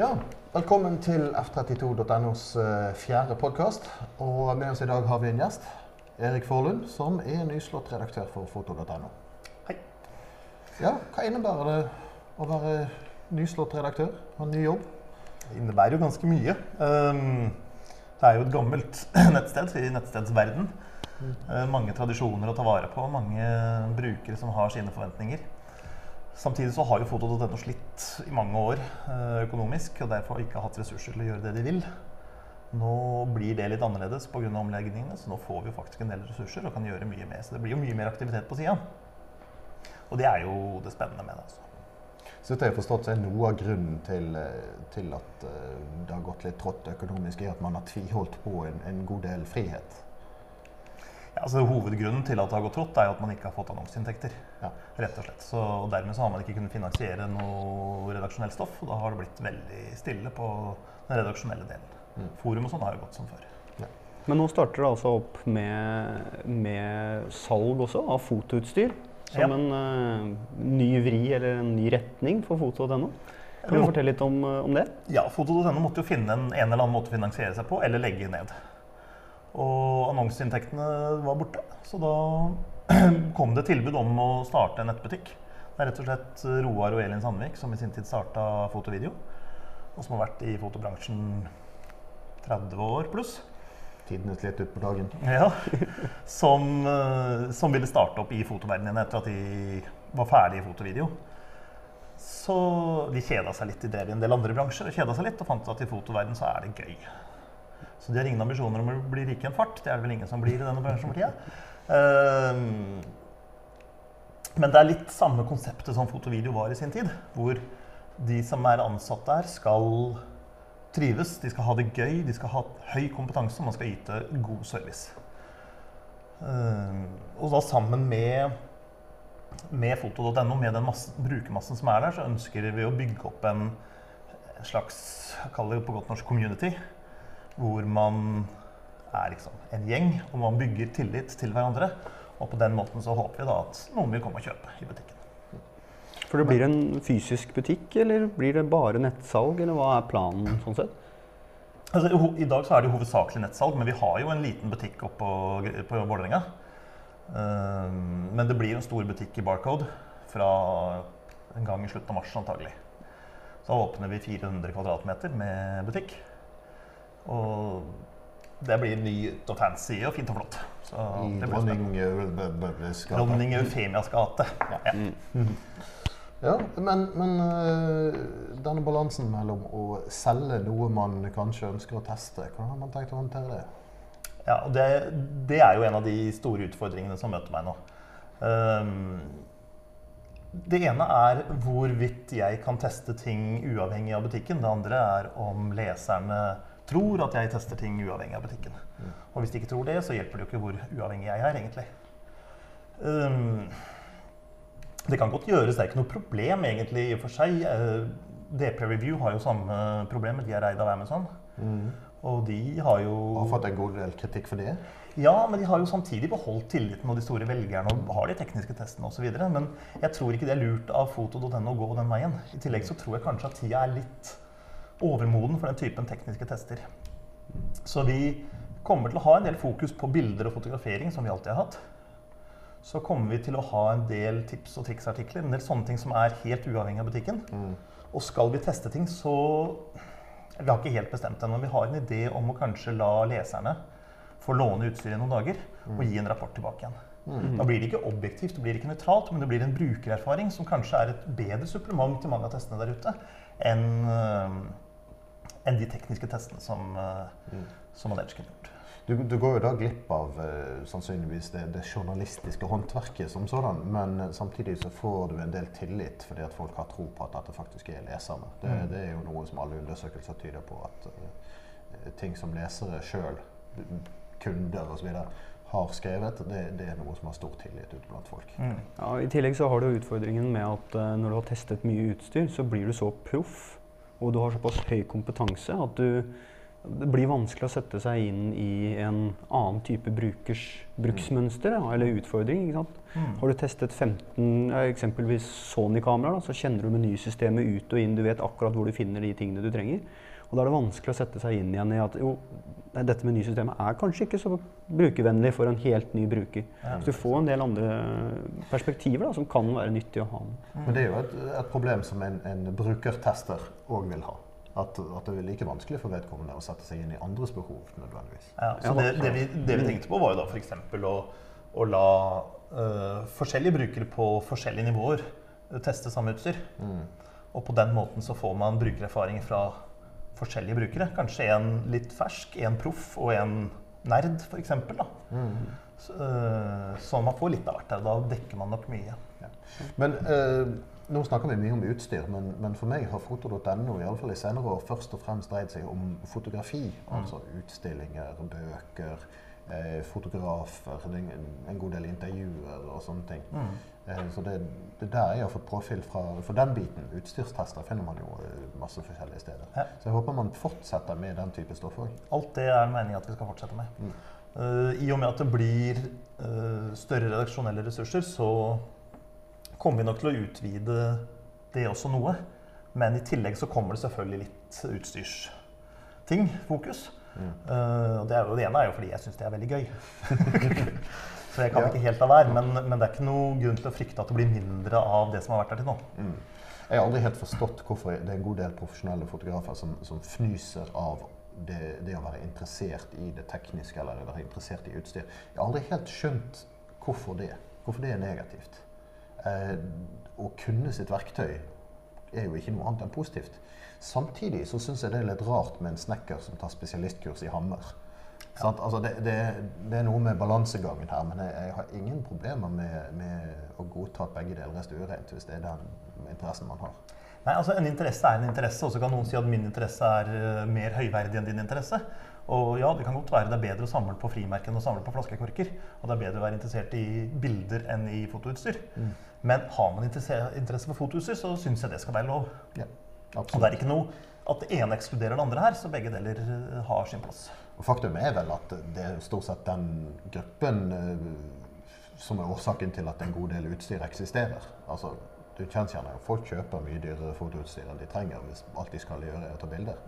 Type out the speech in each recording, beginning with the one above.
Ja, velkommen til f32.nos eh, fjerde podkast. Og med oss i dag har vi en gjest. Erik Forlund, som er nyslått redaktør for foto.no. Hei. Ja, Hva innebærer det å være nyslått redaktør? Ha en ny jobb? Det innebærer jo ganske mye. Um, det er jo et gammelt nettsted i nettstedsverden. Uh, mange tradisjoner å ta vare på, mange brukere som har sine forventninger. Samtidig så har jo foto.no slitt i mange år uh, økonomisk og derfor ikke hatt ressurser til å gjøre det de vil. Nå blir det litt annerledes pga. omleggingene, så nå får vi jo faktisk en del ressurser og kan gjøre mye mer. Så det blir jo mye mer aktivitet på sida. Og det er jo det spennende med det. altså. Så dette har jeg forstått er noe av grunnen til, eh, til at eh, det har gått litt trått økonomisk, er at man har tviholdt på en, en god del frihet. Ja, altså Hovedgrunnen til at det har gått trått, er jo at man ikke har fått annonseinntekter. Ja. rett og slett. Så og Dermed så har man ikke kunnet finansiere noe redaksjonelt stoff. Og da har det blitt veldig stille på den redaksjonelle delen. Mm. Forum og sånn har jo gått som før. Men nå starter det altså opp med, med salg også av fotoutstyr. Som Ja. en uh, ny vri eller en ny retning for foto.no. Kan du fortelle litt om, eh, om det? Ja, Foto.no måtte jo finne en, en eller annen måte å finansiere seg på, eller legge ned. Og annonseinntektene var borte. Så da kom det tilbud om å starte en nettbutikk. Det er rett og slett Roar og Elin Sandvik som i sin tid starta fotovideo. Og som har vært i fotobransjen 30 år pluss. Litt ut på dagen. Ja, som, eh, som ville starte opp i fotoverdenen etter at de var ferdig i fotovideo. Så de kjeda seg litt i det i en del andre bransjer og kjeda seg litt og fant at i fotoverdenen så er det gøy. Så de har ingen ambisjoner om å bli rike i en fart. Det er det vel ingen som blir i denne bransjen for tida. Uh, men det er litt samme konseptet som fotovideo var i sin tid. Hvor de som er ansatt der, skal trives, de skal ha det gøy, de skal ha høy kompetanse, og man skal yte god service. Uh, og da sammen med, med foto.no, med den masse, brukermassen som er der, så ønsker vi å bygge opp en, en slags, kall det på godt norsk, community. Hvor man er liksom en gjeng, og man bygger tillit til hverandre. Og på den måten så håper vi da at noen vil komme og kjøpe i butikken. For det blir en fysisk butikk, eller blir det bare nettsalg, eller hva er planen sånn sett? Altså, i dag så er det jo hovedsakelig nettsalg, men vi har jo en liten butikk oppe på, på Vålerenga. Um, men det blir en stor butikk i Barcode fra en gang i slutten av mars antagelig. Så åpner vi 400 kvadratmeter med butikk. Og det blir nytt og fancy og fint og flott. Så det blir spennende. dronning eh, Eufemias gate. Ja. Ja, men, men øh, denne balansen mellom å selge noe man kanskje ønsker å teste, hvordan har man tenkt å håndtere det? Ja, og det, det er jo en av de store utfordringene som møter meg nå. Um, det ene er hvorvidt jeg kan teste ting uavhengig av butikken. Det andre er om leserne tror at jeg tester ting uavhengig av butikken. Og hvis de ikke tror det, så hjelper det jo ikke hvor uavhengig jeg er, egentlig. Um, det kan godt gjøres, det er ikke noe problem egentlig i og for seg. Uh, DP Review har jo samme problemet, de er eid av Amazon. Og de har jo Har fått en god del kritikk for det. ja, men de har jo samtidig beholdt tilliten og de store velgerne og har de tekniske testene osv. Men jeg tror ikke det er lurt av foto.no å gå den veien. I tillegg så tror jeg kanskje at tida er litt overmoden for den typen tekniske tester. Så vi kommer til å ha en del fokus på bilder og fotografering, som vi alltid har hatt. Så kommer vi til å ha en del tips og triksartikler, en del sånne ting som er helt uavhengig av butikken. Og skal vi teste ting, så Vi har ikke helt bestemt ennå, men vi har en idé om å kanskje la leserne få låne utstyret i noen dager og gi en rapport tilbake igjen. Da blir det ikke objektivt, det blir ikke nøytralt, men det blir en brukererfaring som kanskje er et bedre supplement til mange av testene der ute enn enn de tekniske testene som, øh, som man ellers kunne gjort. Du, du går jo da glipp av eh, sannsynligvis det, det journalistiske håndverket som sådan, men eh, samtidig så får du en del tillit fordi at folk har tro på at dette faktisk er leserne. Det, Mm. det er jo noe som alle undersøkelser tyder på, at uh, ting som lesere sjøl, kunder osv., har skrevet, det, det er noe som har stor tillit ute blant folk. Mm. Ja, I tillegg så har du utfordringen med at uh, når du har testet mye utstyr, så blir du så proff, og du har såpass høy kompetanse at du, det blir vanskelig å sette seg inn i en annen type brukers bruksmønster ja, eller utfordring. ikke? Mm. Har du testet 15 eksempelvis Sony-kameraer, da, så kjenner du menysystemet ut og inn. Du vet akkurat hvor du finner de tingene du trenger. Og da er det vanskelig å sette seg inn igjen i at jo, med dette menysystemet er kanskje ikke så brukervennlig for en helt ny bruker. Så du får en del andre perspektiver da, som kan være nyttig å ha med. Men det er jo et, et problem som en, en brukertester òg vil ha. At, at det er like vanskelig for vedkommende å sette seg inn i andres behov nødvendigvis. Ja, så det, det, vi, det vi tenkte på, var jo da f.eks. Å, å la uh, forskjellige brukere på forskjellige nivåer øh, teste samme utstyr. Og på den måten så får man brukererfaring fra forskjellige brukere. Kanskje en litt fersk, en proff og en nerd, f.eks. Så, øh, så man får litt av hvert. Da dekker man nok mye. Men eh, nå snakker vi mye om utstyr, men, men for meg har foto.no i, alle fall i senere år først og fremst dreid seg om fotografi. Altså utstillinger, bøker, eh, fotografer, er en, en god del intervjuer og sånne ting. Eh, så det, det er der jeg har fått påfyll fra for den biten. Utstyrstester finner man jo eh, masse forskjellige steder. Ja. Så jeg håper man fortsetter med den type stoff òg. Alt det er meningen at vi skal fortsette med. Eh, I og med at det blir uh, større redaksjonelle ressurser, så kommer vi nok til å utvide det også noe. Men i tillegg så kommer det selvfølgelig litt utstyrsting, fokus. Og det, er jo, det ene er jo fordi jeg syns det er veldig gøy. så jeg kan Ja. ikke helt la være. Men, men det er ikke noe grunn til å frykte at det blir mindre av det som har vært der til nå. Jeg har aldri helt forstått hvorfor det er en god del profesjonelle fotografer som, som fnyser av det, det å være interessert i det tekniske eller være interessert i utstyr. Jeg har aldri helt skjønt hvorfor det. Hvorfor det er negativt. Eh, å kunne sitt verktøy er jo ikke noe annet enn positivt. Samtidig så syns jeg det er litt rart med en snekker som tar spesialistkurs i hammer. Sant? Altså det, det, det er noe med balansegangen her, men jeg, jeg har ingen problemer med, med å godta at begge deler er stuereint, hvis det er den interessen man har. Nei, altså En interesse er en interesse, og så kan noen si at min interesse er eh, mer høyverdig enn din interesse. Og ja, det kan godt være det er bedre å samle på frimerker enn å samle på flaskekorker. Og det er bedre å være interessert i bilder enn i fotoutstyr. Men har man interesse, interesse for fotoutstyr, så syns jeg det skal være lov. Ja, Og det er ikke noe at det ene ekskluderer det andre her, så begge deler eh, har sin plass. Og faktum er vel at det er stort sett den gruppen eh, som er årsaken til at en god del utstyr eksisterer. Altså, du jo folk kjøper mye dyrere fotoutstyr enn de trenger hvis alt de skal gjøre er å ta bilder.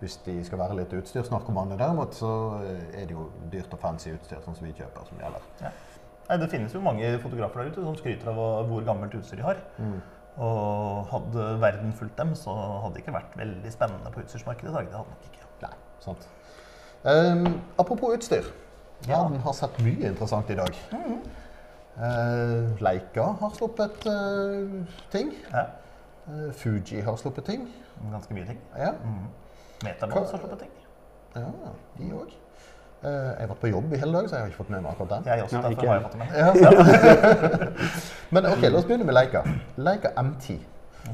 Hvis de skal være litt utstyrsnarkomane derimot, så er det jo dyrt og fancy utstyr sånn som vi kjøper, som gjelder. Ja. Nei, det finnes jo mange fotografer der ute som skryter av hvor gammelt utstyr de har. Og hadde verden fulgt dem, så hadde det ikke vært veldig spennende på utstyrsmarkedet i dag. Det hadde nok ikke. Nei, sant. Um, apropos utstyr. Ja. Verden har sett mye interessant i dag. Eh, Leica har sluppet eh, ting. Ja, Eh, Fuji har sluppet ting. ganske mye ting. Ja, Metabase har sluppet ting. ja de òg. jeg har vært på jobb i hele dag, så jeg har ikke fått med meg akkurat den. Jeg også, Ja, derfor ikke har jeg jeg. fått med. Ja. Men ok, la oss begynne med Leica. Leica M10.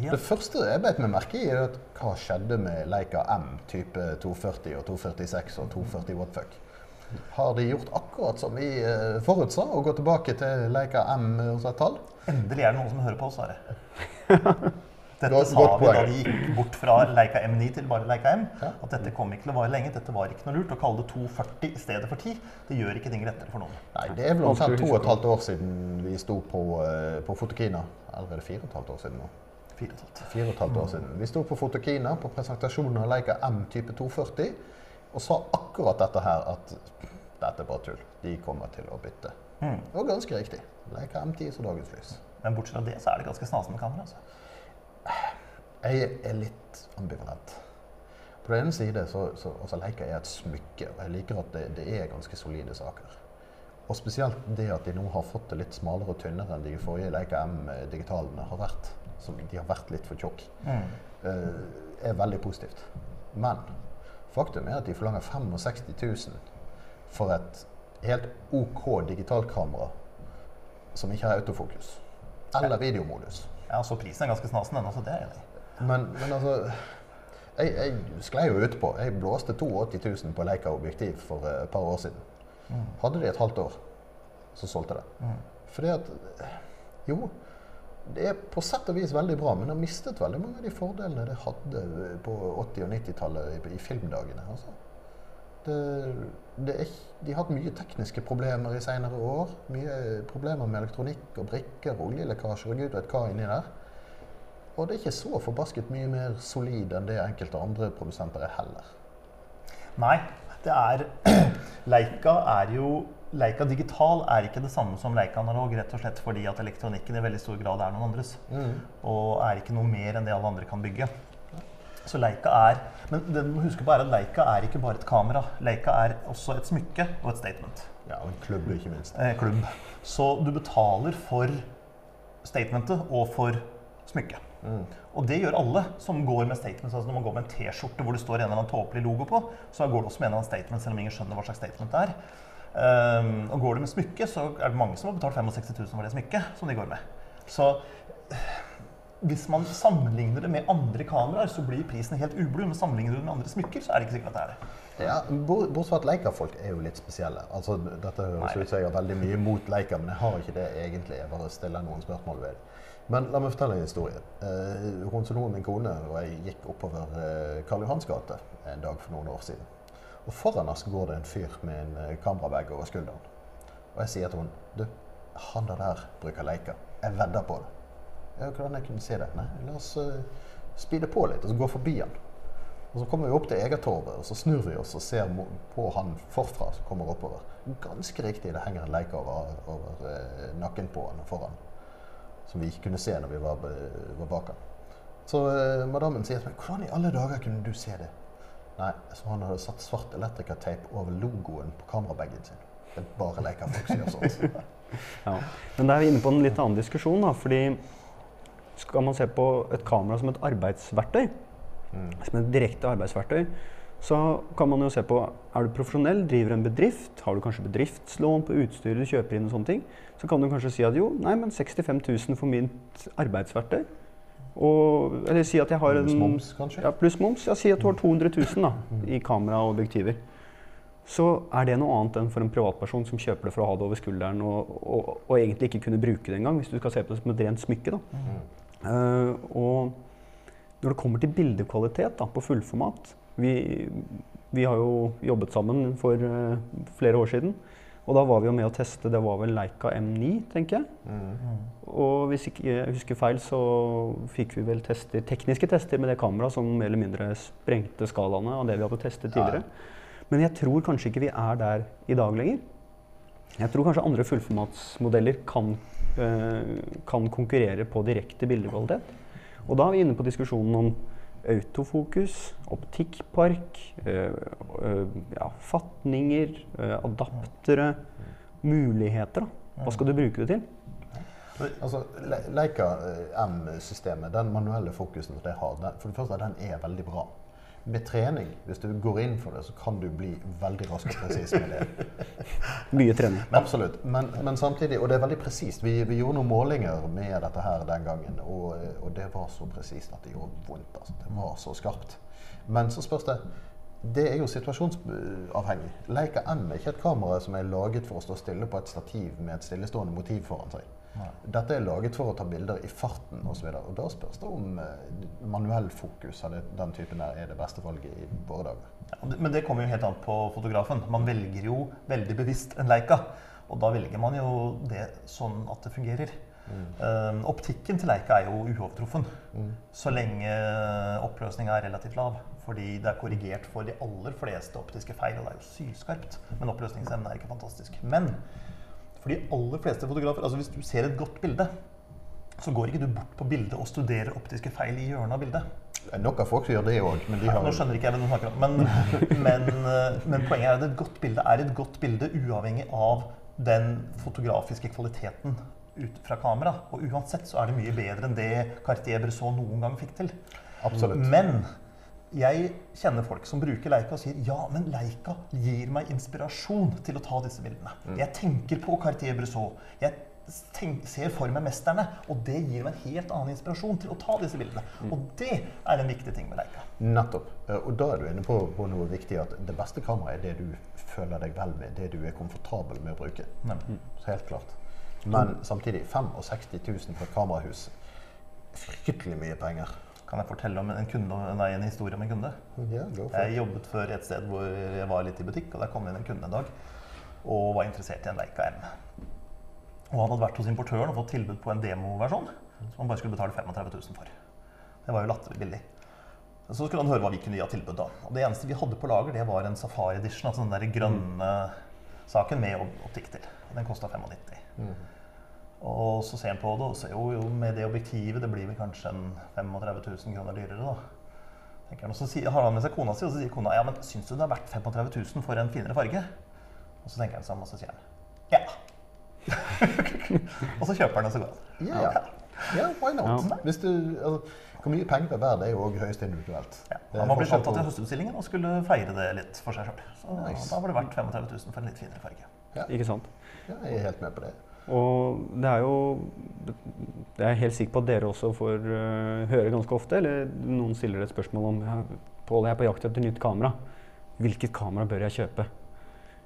Ja. Det første jeg beit meg merke i, er at hva skjedde med Leica M type 240 og 246 og 240 wattfuck? Har de gjort akkurat som vi eh, forutsa, og gå tilbake til Leica M hos et tall? Endelig er det noen som hører på oss, Are. Dette sa vi da vi gikk bort fra Leica M9 til bare Leica M. Ja. At dette kom ikke til å vare lenge. Dette var ikke noe lurt. Å kalle det 240 i stedet for 10, det gjør ikke ting rettere for noen. Nei, det er vel omtrent to og et halvt år siden vi sto på, eh, på Fotokina. Eller er fire og et halvt år siden nå? Fire og et halvt. Fire og et halvt år siden. Vi sto på Fotokina på presentasjonen av Leica M type 240 og sa akkurat dette her at dette er bare tull. De kommer til å bytte. Mm. Det var ganske riktig. Leica M10 så dagens lys. Men bortsett fra det, så er det ganske snasende kamera. Altså. Jeg er litt ambivalent. På den ene side så, så altså Leica er et smykke, og jeg liker at det, det er ganske solide saker. Og spesielt det at de nå har fått det litt smalere og tynnere enn de forrige Leica M-digitalene har vært. Som de har vært litt for tjukk. Mm. Uh, er veldig positivt. Men faktum er at de forlanger 65 000 for et helt OK digitalkamera som ikke har autofokus. Eller videomodus. Ja, så prisen er ganske snasen, den også. Det er jeg. Men, men altså Jeg, jeg sklei jo utpå. Jeg blåste 82 000 på Leica-objektiv for eh, et par år siden. Hadde de et halvt år, så solgte det. Fordi at Jo, det er på sett og vis veldig bra, men har mistet veldig mange av de fordelene det hadde på 80- og 90-tallet i, filmdagene. Altså. Det, det er, de har hatt mye tekniske problemer i senere år. Mye problemer med elektronikk og brikker, oljelekkasjer og gud vet hva inni der. Og det er ikke så forbasket mye mer solid enn det enkelte andre produsenter er heller. Nei, det er Leica er jo Leica digital er ikke det samme som Leica analog, rett og slett fordi at elektronikken i veldig stor grad er noen andres. Og er ikke noe mer enn det alle andre kan bygge. Så Leica er Men det du må huske på er at Leica er ikke bare et kamera. Leica er også et smykke og et statement. Ja, og en klubb, ikke minst. Eh, klubb. Så du betaler for statementet og for smykket. Og det gjør alle som går med statements. Altså når man går med en T-skjorte hvor det står en eller annen tåpelig logo på, så går det også med en eller annen statement, selv om ingen skjønner hva slags statement det er. Um, og går det med smykke, så er det mange som har betalt 65 000 for det smykket som de går med. Så hvis man sammenligner det med andre kameraer, så blir prisen helt ublu. Men sammenligner du det med andre smykker, så er det ikke sikkert at det er det. Ja, Bortsett fra at Leica-folk er jo litt spesielle. Altså, dette høres Nei. ut som jeg har veldig mye mot Leica, men jeg har ikke det egentlig. Jeg bare stiller noen spørsmål ved det. Men la meg fortelle en historie. Eh, er min kone og jeg gikk oppover eh, Karl Johans gate en dag for noen år siden. Og foran oss går det en fyr med en eh, kamerabag over skulderen. Og jeg sier til henne Du, han der der bruker Leica. Jeg vedder på det. Ja, hvordan jeg kunne se det? Nei, la oss uh, speede på litt og så gå forbi han. Og så kommer vi opp til Egertorvet, og så snur vi oss og ser på han forfra som kommer oppover. Ganske riktig, det henger en leik over, over eh, nakken på han foran. Som vi ikke kunne se når vi var, var bak han. Så eh, madammen sier til meg Hvordan i alle dager kunne du se det? Nei, så han hadde satt svart elektrikerteip over logoen på kamerabagen sin. Det er bare leker folk som gjør sånt. Ja. Men da er vi inne på en litt annen diskusjon. Da, fordi skal man se på et kamera som et arbeidsverktøy, som et direkte arbeidsverktøy, så kan man jo se på er du profesjonell, driver en bedrift, har du kanskje bedriftslån på utstyret du kjøper inn og sånne ting, så kan du kanskje si at jo, nei, men 65 000 for mitt arbeidsverktøy. Og, eller si at jeg har en Pluss moms, kanskje? Ja, pluss moms. Ja, si at du har 200 000 da, i kamera og objektiver. Så er det noe annet enn for en privatperson som kjøper det for å ha det over skulderen og, og, og egentlig ikke kunne bruke det engang, hvis du skal se på det som et rent smykke. Da. Eh, og når det kommer til bildekvalitet da, på fullformat vi, vi har jo jobbet sammen for uh, flere år siden. Og da var vi jo med å teste Det var vel Leica M9, tenker jeg. Og hvis ikke jeg husker feil, så fikk vi vel tester, tekniske tester med det kameraet som mer eller mindre sprengte skalaene av det vi hadde testet tidligere. Men jeg tror kanskje ikke vi er der i dag lenger. Jeg tror kanskje andre fullformatsmodeller kan, uh, kan konkurrere på direkte bildekvalitet. Og da er vi inne på diskusjonen om autofokus, optikkpark, øh, øh, ja, fatninger, øh, adaptere, muligheter. Da. Hva skal du bruke det til? Altså, Leica M-systemet, den manuelle fokusen det har, den, for det første, den er veldig bra. Med trening, hvis du går inn for det, så kan du bli veldig rask og presis med det. Mye trening. Absolutt. Men, men samtidig, og det er veldig presist. Vi, vi gjorde noen målinger med dette her den gangen, og, og det var så presist at det gjorde vondt. Altså. Det var så skarpt. Men så spørs det Det er jo situasjonsavhengig. Leica M er ikke et kamera som er laget for å stå stille på et stativ med et stillestående motiv foran seg. Dette er laget for å ta bilder i farten osv. Og, så og da spørs det om eh, manuell fokus av den typen der er det beste valget i våre dager. Ja, Men det kommer jo helt an på fotografen. Man velger jo veldig bevisst en Leica. Og da velger man jo det sånn at det fungerer. Um, optikken til Leica er jo uovertruffen. Så lenge oppløsninga er relativt lav. Fordi det er korrigert for de aller fleste optiske feil. Og det er jo sylskarpt. Men oppløsningsevnen er ikke fantastisk. Men for de aller fleste fotografer Altså hvis du ser et godt bilde, så går ikke du bort på bildet og studerer optiske feil i hjørnet av bildet. Det er nok av folk som gjør det òg, de har nå skjønner ikke jeg hva du snakker om. Men, men, eh, men poenget er at et godt bilde er et godt bilde uavhengig av den fotografiske kvaliteten ut fra kamera. Og uansett så er det mye bedre enn det Cartier-Bresson noen gang fikk til. Absolutt. Men jeg kjenner folk som bruker Leica og sier ja, men Leica gir meg inspirasjon til å ta disse bildene. Jeg tenker på Cartier-Bresson. Jeg tenk, ser for meg mesterne, og det gir meg en helt annen inspirasjon til å ta disse bildene. Og det er en viktig ting med Leica. Nettopp. Eh, Og da er du inne på, på noe viktig at det beste kameraet er det du føler deg vel med, det du er komfortabel med å bruke. Mm. Så helt klart. Men samtidig 65 000 for et kamerahus. Fryktelig mye penger. Kan jeg fortelle om en, kunde, nei, en historie om en kunde? Yeah, Jeg jobbet før et sted hvor jeg var litt i butikk, og der kom det inn en kunde en dag og var interessert i en Leica M. Og han hadde vært hos importøren og fått tilbud på en demoversjon som han bare skulle betale 35 000 for. Det var jo latterlig billig. Så skulle han høre hva vi kunne gi av tilbud. da. Og Det eneste vi hadde på lager, det var en Safari Edition, altså den der grønne saken med optikk til. Den kosta 95. Og så ser han på det og ser jo, jo med det objektivet det blir vel kanskje en 35 000 kroner dyrere. da. Tenker han. Og så sier, har han med seg kona si, og så sier kona ja, men syns du det er verdt 35 000 for en finere farge? Og så tenker han seg om, og så sier han ja. og så kjøper han, og så går han. Ja, ja. ja, why not? Ja. Hvis du, altså, hvor mye penger det er verdt, er jo òg høyst individuelt. Ja. Han var blitt opptatt i høstutstillingen og skulle feire det litt for seg sjøl. Så Nice. da var det verdt 35 000 for en litt finere farge. Ikke sant? Ja, jeg er helt med på det. Og det er jo Det er jeg helt sikker på at dere også får uh, høre ganske ofte. Eller noen stiller et spørsmål om Pål, jeg er på jakt etter nytt kamera. Hvilket kamera bør jeg kjøpe?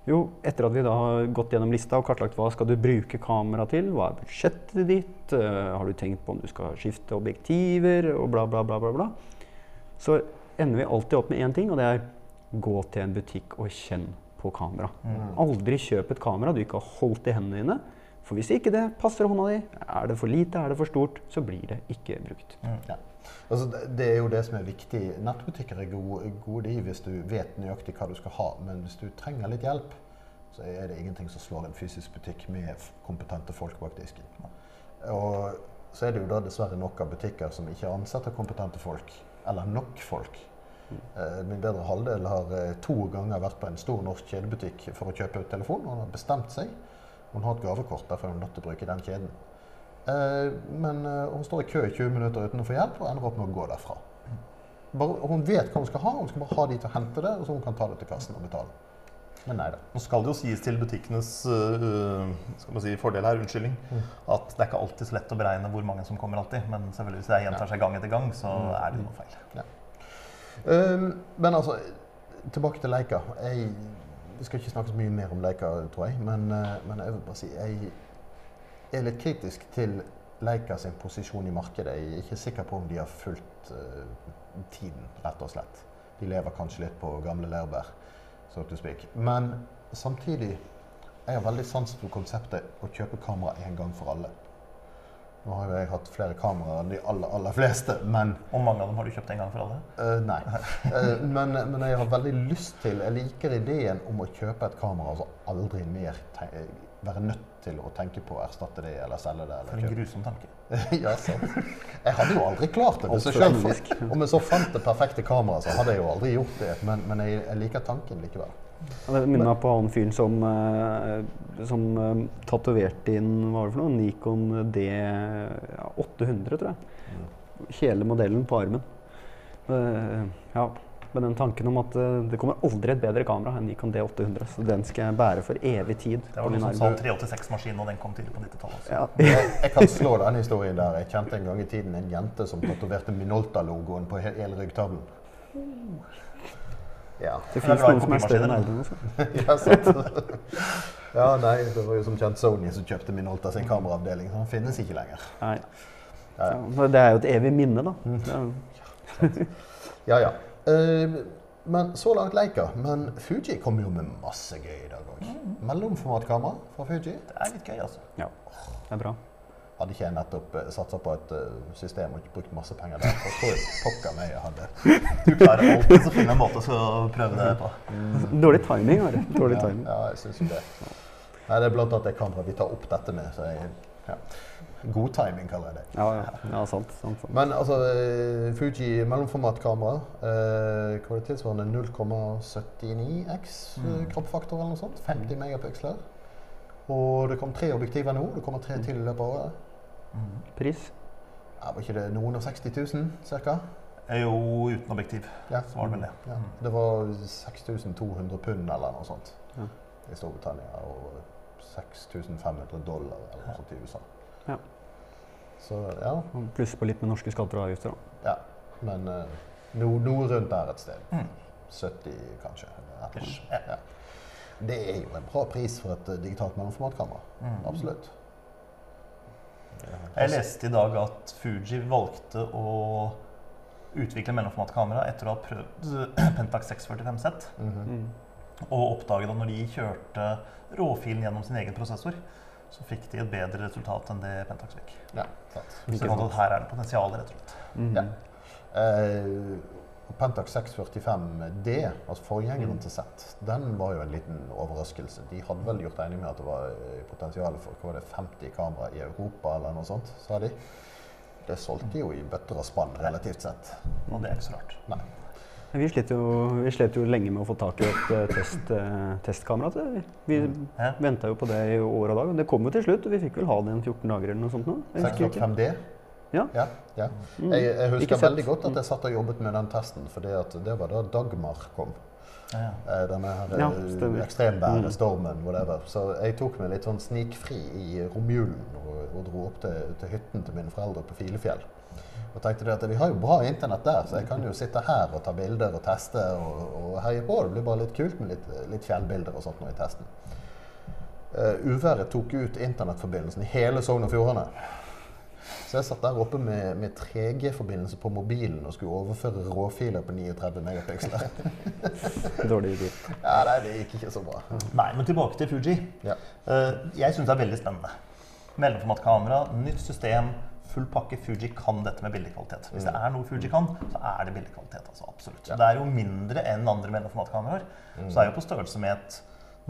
Jo, etter at vi da har gått gjennom lista og kartlagt hva skal du bruke kamera til, hva er budsjettet ditt, uh, har du tenkt på om du skal skifte objektiver og bla, bla, bla, bla, bla, så ender vi alltid opp med én ting, og det er gå til en butikk og kjenn på kamera. Aldri kjøp et kamera du ikke har holdt i hendene dine. For hvis ikke det passer hånda di, er det for lite, er det for stort, så blir det ikke brukt. Ja. Altså, det- er jo det som er viktig. Nettbutikker er gode, gode de hvis du vet nøyaktig hva du skal ha. Men hvis du trenger litt hjelp, så er det ingenting som slår en fysisk butikk med kompetente folk bak disken. Og så er det jo da dessverre nok av butikker som ikke ansetter kompetente folk. Eller nok folk. Eh, Min bedre halvdel har eh, to ganger vært på en stor norsk kjedebutikk for å kjøpe telefon. og har bestemt seg. Hun har et gavekort, derfor er hun nødt til å bruke den kjeden. Eh, Men eh, hun står i kø i 20 minutter uten å få hjelp, og ender opp med å gå derfra. Bare, hun vet hva hun skal ha, hun skal bare ha de til å hente det, og så hun kan ta det til kassen og betale. Men nei da. Nå skal det jo sies til butikkenes uh, skal man si, fordel her, unnskyldning, at det er ikke alltid så lett å beregne hvor mange som kommer alltid. Men selvfølgelig hvis det gjentar seg gang etter gang, så er det jo noe feil. Um, men altså, tilbake til Leika. Jeg, vi skal ikke snakke så mye mer om Leica, tror jeg. Men, eh, men jeg vil bare si jeg er litt kritisk til Leica sin posisjon i markedet. Jeg er ikke sikker på om de har fulgt uh, tiden, rett og slett. De lever kanskje litt på gamle laurbær, so to speak. Men samtidig jeg har veldig sans for konseptet å kjøpe kamera en gang for alle. Nå har jo jeg hatt flere kameraer enn de aller, aller fleste, men Og mange av dem har du kjøpt en gang for alle? Uh, nei. uh, men, men jeg har veldig lyst til Jeg liker ideen om å kjøpe et kamera og altså aldri mer være nødt til å tenke på å erstatte det eller selge det. For en kjøpe. grusom tanke. ja, sant. Jeg hadde jo aldri klart det. Hvis jeg selv, om jeg så fant det perfekte kameraet, så hadde jeg jo aldri gjort det. Men, men jeg, jeg liker tanken likevel. Ja, Det minner meg på han fyren som, eh, som eh, tatoverte inn hva var det for noe? Nikon D800, tror jeg. Hele modellen på armen. Eh, ja, med den tanken om at det kommer aldri et bedre kamera enn Nikon D800. Så den skal jeg bære for evig tid. Det var noen som sa 386-maskin, og den kom tidlig på 90-tallet. også. Ja. Jeg, kan slå den historien der. Jeg kjente en gang i tiden en jente som tatoverte Minolta-logoen på he- hele ryggtavlen. Ja. Det fins noen som er større enn. Altså. ja, sant. ja, nei, det var jo som kjent Sony som kjøpte Minolta sin kameraavdeling. Så den finnes ikke lenger. Nei. Ja, Ja, det er jo et evig minne, da. Er ja. ja. Uh, men så langt leker. Men Fuji kommer jo med masse gøy i dag òg. Mellomformatkamera fra Fuji. Det er litt gøy, altså. ja, det er bra. Hadde ikke jeg nettopp uh, satsa på et eh, system og ikke brukt masse penger der, så tror jeg pokker meg jeg hadde. Du klarer alltid å finne en måte å prøve det på. Dårlig timing, var det. Dårlig Ja, timing. ja, jeg syns jo det. Nei, det er blant annet det kameraet vi tar opp dette med. Så jeg, ja. God timing, kaller jeg det. Ja, ja, ja sant. sant, sant. Men altså, eh, Fuji mellomformatkamera. Eh, hva er det tilsvarende 0,79x mm. kroppfaktor eller noe sånt. 50 megapiksler. Og det kom tre objektiver nå. Det kommer tre til i løpet av året. Pris? Ja, var ikke det noen og 60 000 ca.? Jo, uten objektiv. Ja. Så var det vel det. Ja. Det var 6200 pund eller noe sånt Ja. i Storbritannia. Og 6500 dollar eller noe sånt i USA. Ja. Så ja. Pluss på litt med norske skatter og avgifter. da. ja. Men eh, no, rundt der et sted. Mm. 70 kanskje. eller. Ja. Det er jo en bra pris for et eh, digitalt mellomformatkamera. Mm. Absolutt. Jeg leste i dag at Fuji valgte å utvikle mellomformatkamera etter å ha prøvd Pentax 645Z. Mm. Og oppdaget at når de kjørte råfilen gjennom sin egen prosessor, så fikk de et bedre resultat enn det Pentax fikk. Ja, sant. Så her er det potensial, rett og slett. Mm. Ja. Eh, Pentax 645D, altså forgjengeren Mm. til Z, den var jo en liten overraskelse. De hadde vel gjort regning med at det var eh, potensial for det, 50 kamera i Europa eller noe sånt, sa de. Det solgte jo i bøtter og spann relativt sett. Og det er ikke så rart. Nei. Vi slet, jo, vi slet jo lenge med å få tak i et eh, test, eh, testkamera. til det. Vi mm. venta jo på det i år og dag. og Det kom jo til slutt, og vi fikk vel ha det i 14 dager eller noe sånt. nå. Jeg husker ikke. 645D? Ja. ja, ja. Mm. Jeg, jeg husker veldig godt at jeg satt og jobbet med den testen, for det var da Dagmar kom. Ja, ja. Eh, Denne her Ja, eh, ekstremværet, Mm. stormen, whatever. Så jeg tok meg litt sånn snikfri i romjulen og, og dro opp til, til hytten til mine foreldre på Filefjell. Og tenkte at vi har jo bra internett der, så jeg kan jo sitte her og ta bilder og teste og, og heie på. Det blir bare litt kult med litt, litt fjellbilder og sånt nå i testen. Uh, uværet tok ut internettforbindelsen i hele Sogn og Fjordane. Så jeg satt der oppe med, med 3G-forbindelse på mobilen og skulle overføre råfiler på 39 megapiksler. Dårlig idé. Ja, nei, det gikk ikke så bra. Nei, men tilbake til Fuji. Ja. Uh, jeg syns det er veldig spennende. Mellomformatkamera, nytt system, full pakke. Fuji kan dette med bildekvalitet. Hvis det er noe Fuji kan, så er det bildekvalitet. altså absolutt. Ja. Det er jo mindre enn andre mellomformatkameraer. Så det er jo på størrelse med et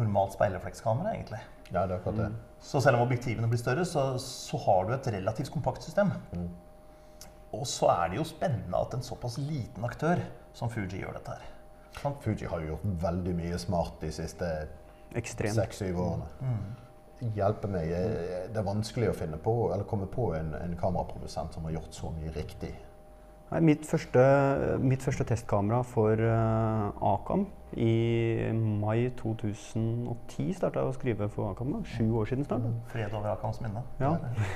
normalt speilreflekskamera, egentlig. Ja, det er akkurat det. Så selv om objektivene blir større, så, så har du et relativt kompakt system. Og så er det jo spennende at en såpass liten aktør som Fuji gjør dette her. Sånn? Fuji har jo gjort veldig mye smart de siste seks-syv årene. Hjelpe meg. eh, Det er vanskelig å finne på, eller komme på en, en kameraprodusent som har gjort så mye riktig. Nei, mitt, første, mitt første testkamera for uh, Acam i mai 2010 starta jeg å skrive for Acam. da. Sju år siden snart. Fred over Akams minne. Ja.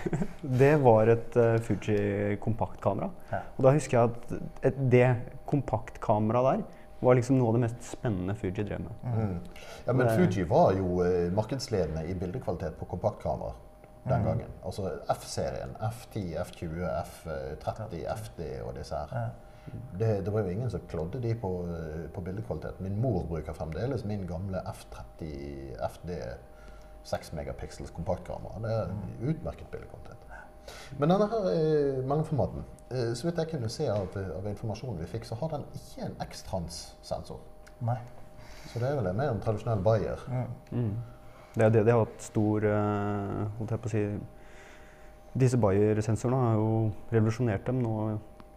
Det var et uh, Fuji kompaktkamera. Ja. Og da husker jeg at et, det kompaktkameraet der var liksom noe av det mest spennende Fuji drev med. Mm. Ja, men Fuji var jo uh, markedsledende i bildekvalitet på kompaktkamera den Mm. gangen. Altså F-serien. F10, F20, F30, FD og disse her. Ja. Det, det var jo ingen som klådde de på, eh, på bildekvalitet. Min mor bruker fremdeles min gamle F30 FD 6 megapixels kompaktkamera. Det er Mm. utmerket bildekvalitet. Men denne her eh, mellomformaten, eh, så vidt jeg kunne se av, av informasjonen vi fikk, så har den ikke en X-trans-sensor. Nei. Så det er vel en mer en tradisjonell Bayer. Mm. Det det de har hatt stor eh, holdt jeg på å si, Disse Bayer-sensorene har jo revolusjonert dem nå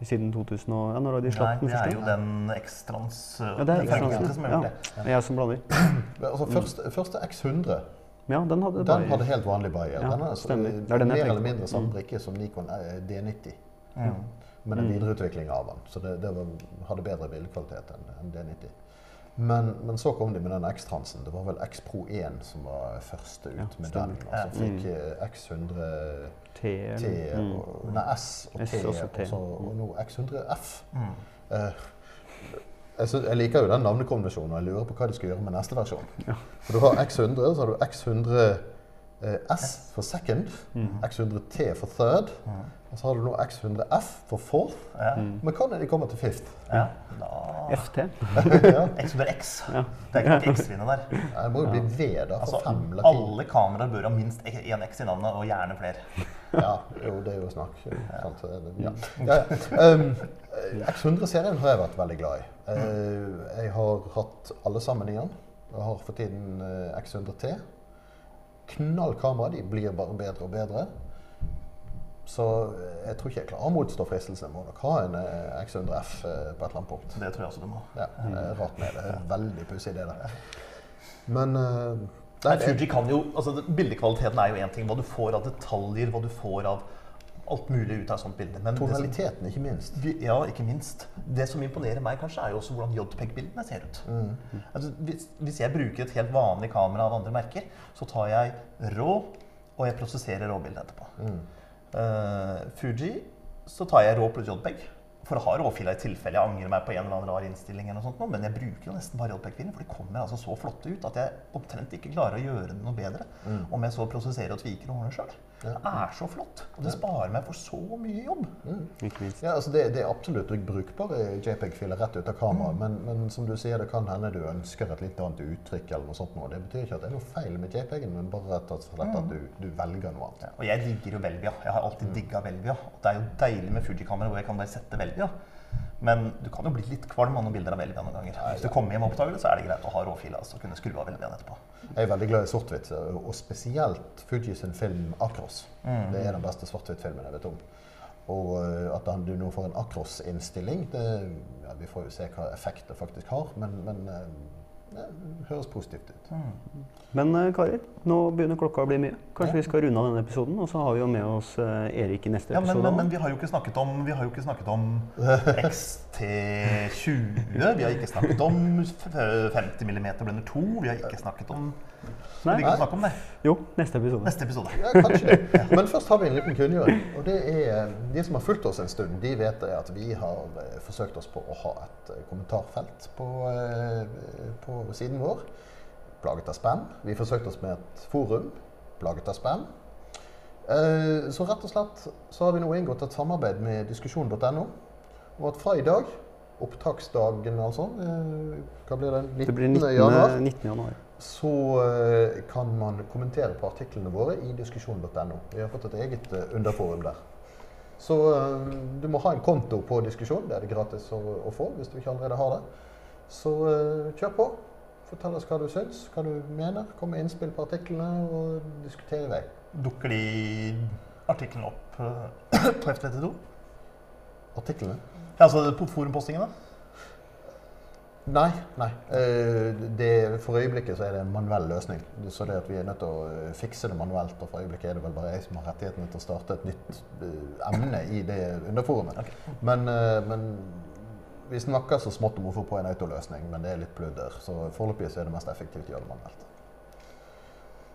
siden 2000. Og, ja, når har de slapp den det er første? jo den X-trans Ja, det er X-trans som ja. det. Det er jeg som blander. Altså først, første X100 Ja, den hadde den hadde helt vanlig Bayer. Ja, den er, stemmer. eh, Det er den mer eller mindre samme Mm. brikke som Nikon eh, D90. Mm. Men en Mm. videreutvikling av den. Så det, det var, hadde bedre bildekvalitet enn D90. Men, men så kom de med den X-transen. Det var vel X Pro 1 som var første ut Ja, med den. Og så fikk eh, X100 T, mm. og Nei, S og S T, og så og, T. så, og nå X100 F. Mm. Eh, jeg, jeg liker jo den navnekombinasjonen, og jeg lurer på hva de skal gjøre med neste versjon. Ja. For du har X100, så har du X100 eh, S for second, Mm. X100 T for third, Mm. Og så har du nå X100 F for fourth. Ja. Mm. Men hva når de kommer til fifth? ja. Da FT. ja. X100X. Ja. Det er ikke X-linje der. Det må jo bli V da, Altså, fem alle kameraer bør ha minst én X i navnet, og gjerne flere. Ja, jo, det er jo snakk. Sant? så det- Ja. Ja, ja. Um, X100-serien har jeg vært veldig glad i. Uh, jeg har hatt alle sammen i den. Jeg har for tiden uh, X100T. Knall kamera. De blir bare bedre og bedre. Så eh, jeg tror ikke jeg klarer å motstå fristelsen. Må nok ha en eh, X100F eh, på et eller annet punkt. Det tror jeg også du må. Ja, rart med det. det er veldig pussig, det der. Men nei, Fuji kan jo, altså Bildekvaliteten er jo én ting. Hva du får av detaljer, hva du får av alt mulig ut av et sånt bilde. Men som- tonaliteten, ikke minst. Vi- Ja, ikke minst. Det som imponerer meg, kanskje, er jo også hvordan JPEG-bildene ser ut. Mm. Altså, hvis, hvis jeg bruker et helt vanlig kamera av andre merker, så tar jeg rå, og jeg prosesserer råbildet etterpå. Mm. Eh, Fuji, så tar jeg rå pluss JPEG. For å ha råfila i tilfelle jeg angrer meg på en eller annen rar innstilling. eller noe sånt, Men jeg bruker jo nesten bare JPEG-filer, for de kommer altså så flotte ut at jeg omtrent ikke klarer å gjøre det noe bedre Mm. om jeg så prosesserer og tviker og ordner sjøl. Det er så flott. Og det sparer meg for så mye jobb. Mm. Ja, altså det, det er absolutt brukbare JPEG-filer rett ut av kameraet. Mm. men, men som du sier, det kan hende du ønsker et litt annet uttrykk. eller noe sånt. nå. Det betyr ikke at det er noe feil med JPEG-en, men bare rett og slett Mm. at du, du velger noe annet. Og jeg digger jo Velvia. Jeg har alltid digga Velvia. Og det er jo deilig med Fuji-kamera hvor jeg kan bare sette Velvia. Men du kan jo bli litt kvalm av noen bilder av Elvia noen ganger. Hvis du kommer hjem og oppdager det, så er det greit å ha råfila altså, og kunne skru av Velviaen etterpå. Jeg er veldig glad i svart-hvitt, og spesielt Fuji sin film 'Akros'. Mm. Det er den beste svart-hvitt-filmen jeg vet om. Og øh, at du nå får en Akros-innstilling, ja, Vi får jo se hva effekt det faktisk har, men, men øh, det høres positivt ut. Men eh, karer, nå begynner klokka å bli mye. Kanskje vi skal runde av denne episoden, og så har vi jo med oss eh, Erik i neste Ja, men, episode. men, men vi har jo ikke snakket om, vi har jo ikke snakket om XT20. Vi har ikke snakket om 50 mm blender 2. Vi har ikke snakket om Nei. vi kan snakke om det? Jo, neste episode. Neste episode. Ja, kanskje det. Men først har vi en liten kunngjøring. Og det er de som har fulgt oss en stund, de vet at vi har eh, forsøkt oss på å ha et eh, kommentarfelt på, eh, på siden vår. Plaget av spam. Vi forsøkte oss med et forum. Plaget av spam. Eh, Så rett og slett så har vi nå inngått et samarbeid med diskusjon.no. Og at fra i dag, opptaksdagen altså, eh, hva blir det? 19. Det blir 19. januar 19. januar. så eh, kan man kommentere på artiklene våre i diskusjon.no. Vi har fått et eget underforum der. Så du må ha en konto på diskusjon. Det er det gratis å, å få hvis du ikke allerede har det. Så kjør på. Fortell oss hva du syns, hva du mener. Kom med innspill på artiklene, og diskuter i vei. Dukker de artiklene opp eh, på F32? Artiklene? Ja, altså på forumpostingen, da? Nei. nei. Eh, det, for øyeblikket så er det en manuell løsning. Så det at vi er nødt til å eh, fikse det manuelt. Og for øyeblikket er det vel bare jeg som har rettighetene til å starte et nytt emne i det underforumet. Ok. Men, men vi snakker så smått om å få på en autoløsning, men det er litt pludder. Så foreløpig så er det mest effektivt å gjøre det manuelt.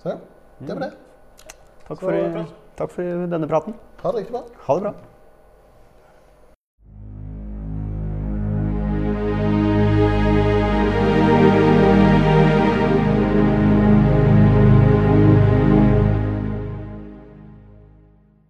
Så ja, det var det. Takk for, takk for denne praten. Ha det riktig bra. Ha det bra.